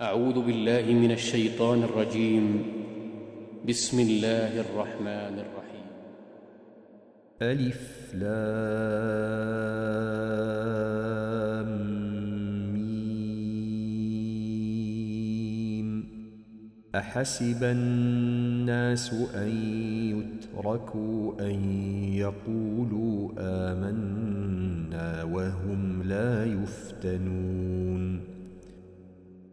أعوذ بالله من الشيطان الرجيم. بسم الله الرحمن الرحيم. ألف لام ميم. أحسب الناس أن يتركوا أن يقولوا آمنا وهم لا يفتنون.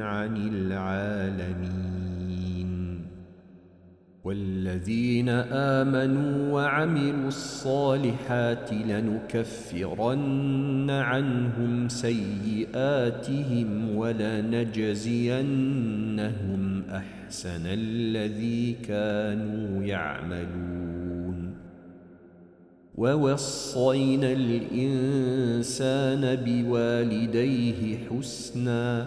عن العالمين. والذين آمنوا وعملوا الصالحات لنكفرن عنهم سيئاتهم ولنجزينهم أحسن الذي كانوا يعملون. ووصينا الإنسان بوالديه حسناً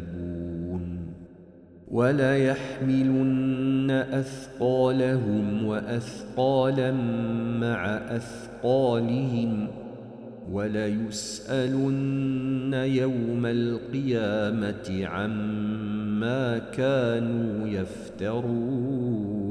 وليحملن أثقالهم وأثقالا مع أثقالهم وليسألن يوم القيامة عما كانوا يفترون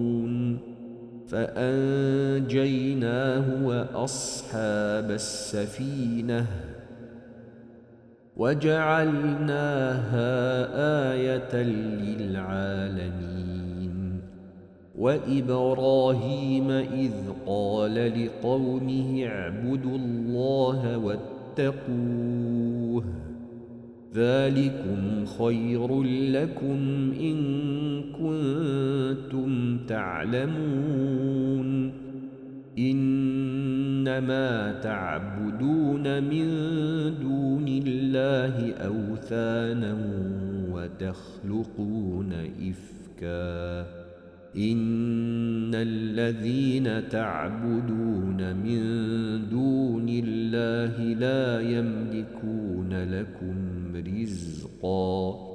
فأنجيناه وأصحاب السفينة وجعلناها آية للعالمين. وإبراهيم إذ قال لقومه اعبدوا الله واتقوه. ذلكم خير لكم إن كنتم تعلمون. إنما تعبدون من دون الله أوثانا وتخلقون إفكا. إن الذين تعبدون من دون الله لا يملكون لكم رزقا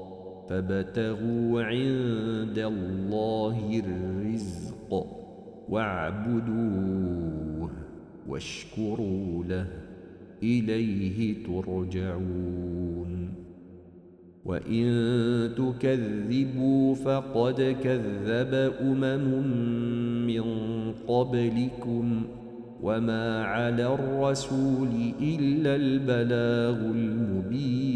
فابتغوا عند الله الرزق واعبدوه واشكروا له إليه ترجعون. وإن تكذبوا فقد كذب أمم من قبلكم وما على الرسول إلا البلاغ المبين.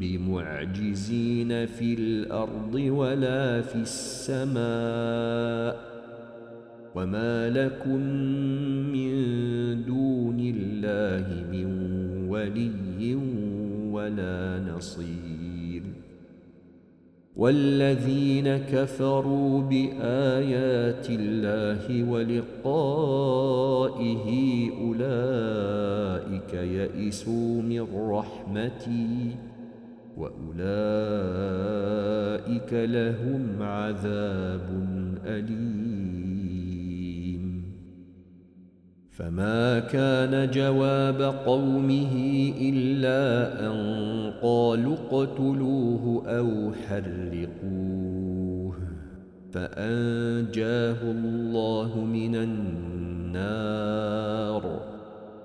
بمعجزين في الأرض ولا في السماء وما لكم من دون الله من ولي ولا نصير والذين كفروا بآيات الله ولقائه أولئك يئسوا من رحمتي وأولئك لهم عذاب أليم. فما كان جواب قومه إلا أن قالوا اقتلوه أو حرقوه. فأنجاه الله من النار.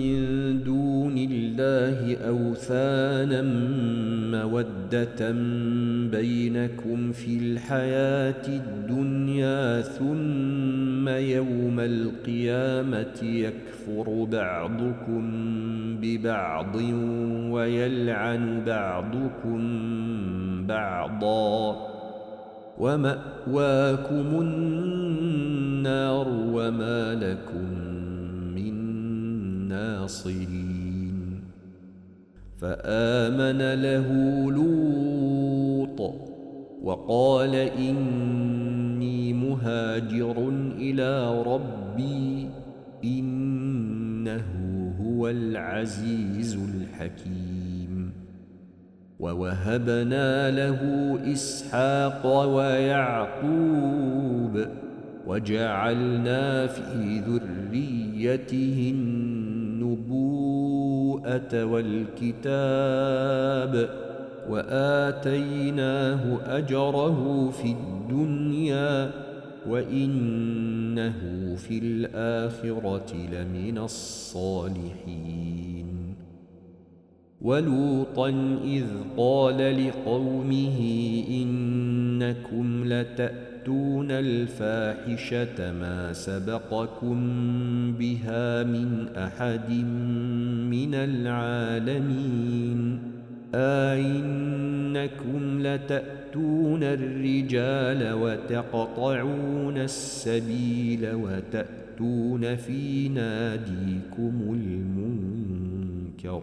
من دون الله أوثانا مودة بينكم في الحياة الدنيا ثم يوم القيامة يكفر بعضكم ببعض ويلعن بعضكم بعضا ومأواكم النار وما لكم ناصرين فآمن له لوط وقال إني مهاجر إلى ربي إنه هو العزيز الحكيم. ووهبنا له إسحاق ويعقوب وجعلنا في ذريته النبوءة والكتاب وآتيناه أجره في الدنيا وإنه في الآخرة لمن الصالحين. ولوطا إذ قال لقومه إنكم لتأتون لتأتون الفاحشة ما سبقكم بها من أحد من العالمين. أئنكم لتأتون الرجال وتقطعون السبيل وتأتون في ناديكم المنكر.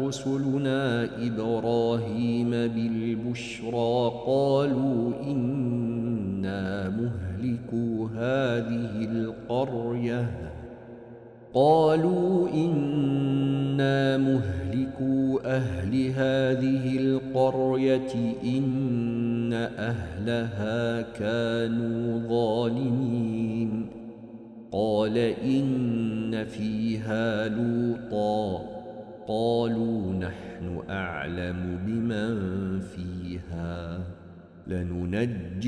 رسلنا إبراهيم بالبشرى قالوا إنا مهلكو هذه القرية. قالوا إنا مهلكو أهل هذه القرية إن أهلها كانوا ظالمين. قال إن فيها لوطا. قالوا نحن أعلم بمن فيها لننجينه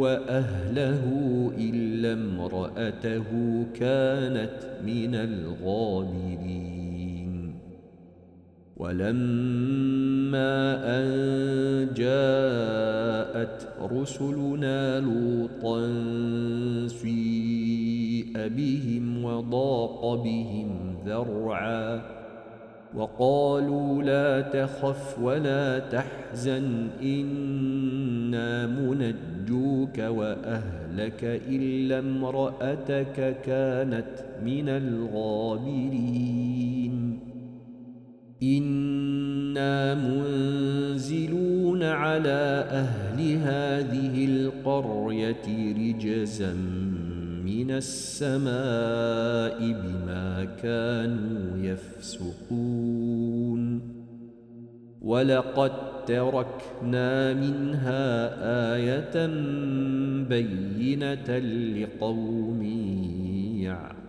وأهله إلا امرأته كانت من الغابرين. ولما أن جاءت رسلنا لوطا سيء بهم وضاق بهم ذرعا وقالوا لا تخف ولا تحزن إنا منجوك وأهلك إلا امرأتك كانت من الغابرين. إنا منزلون على أهل هذه القرية رجزا من السماء بما كانوا يفسقون. ولقد تركنا منها آية بينة لقوم يعقلون.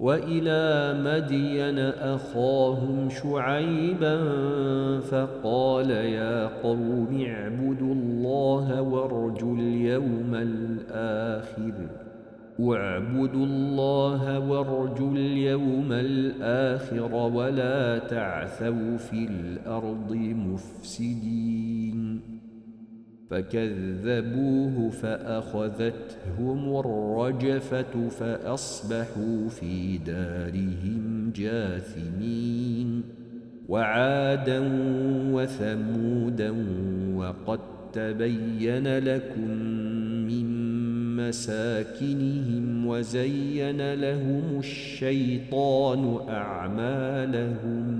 وإلى مدين أخاهم شعيبا فقال يا قوم اعبدوا الله وارجوا اليوم الآخر. واعبدوا الله وارجوا اليوم الآخر ولا تعثوا في الأرض مفسدين. فكذبوه فأخذتهم الرجفة فأصبحوا في دارهم جاثمين وعادا وثمودا وقد تبين لكم من مساكنهم وزين لهم الشيطان أعمالهم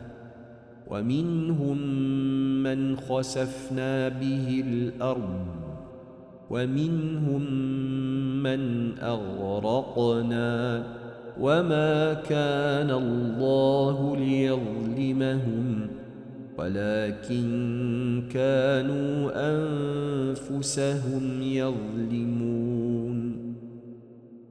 ومنهم من خسفنا به الأرض ومنهم من أغرقنا وما كان الله ليظلمهم ولكن كانوا أنفسهم يظلمون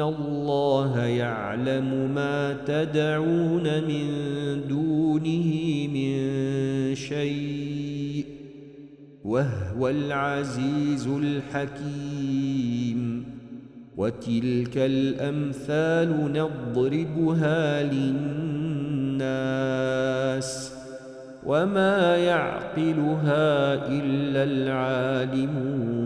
الله يعلم ما تدعون من دونه من شيء وهو العزيز الحكيم وتلك الأمثال نضربها للناس وما يعقلها إلا العالمون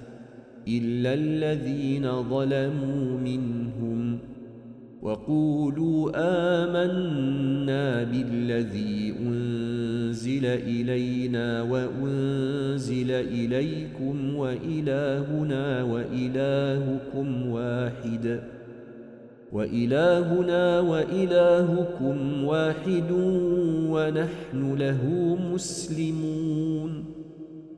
إلا الذين ظلموا منهم وقولوا آمنا بالذي أنزل إلينا وأنزل إليكم وإلهنا وإلهكم واحد وإلهنا وإلهكم واحد ونحن له مسلمون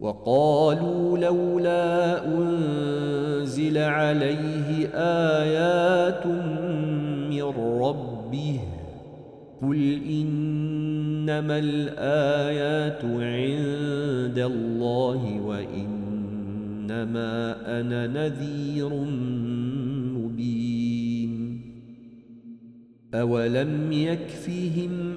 وقالوا لولا أنزل عليه آيات من ربه قل إنما الآيات عند الله وإنما أنا نذير مبين أولم يكفهم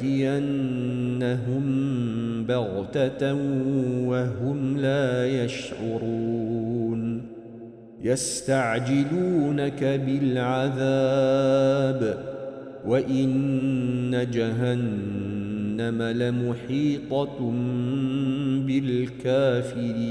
وليأتينهم بغتة وهم لا يشعرون. يستعجلونك بالعذاب وإن جهنم لمحيطة بالكافرين.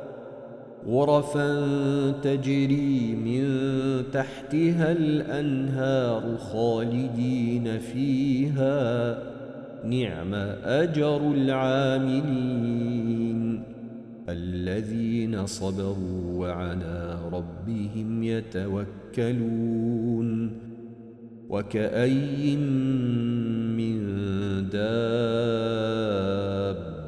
غرفا تجري من تحتها الأنهار خالدين فيها. نعم أجر العاملين الذين صبروا وعلى ربهم يتوكلون. وكأي من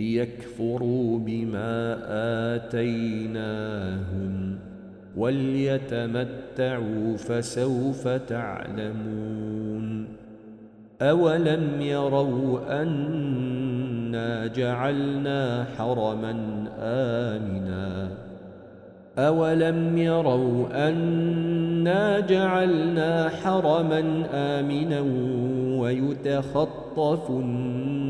ليكفروا بما آتيناهم وليتمتعوا فسوف تعلمون أولم يروا أنا جعلنا حرما آمنا أولم يروا أنا جعلنا حرما آمنا ويتخطف الناس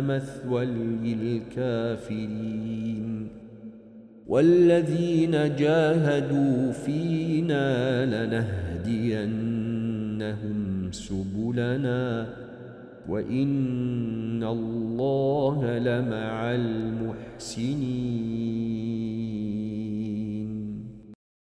مثوى للكافرين والذين جاهدوا فينا لنهدينهم سبلنا وإن الله لمع المحسنين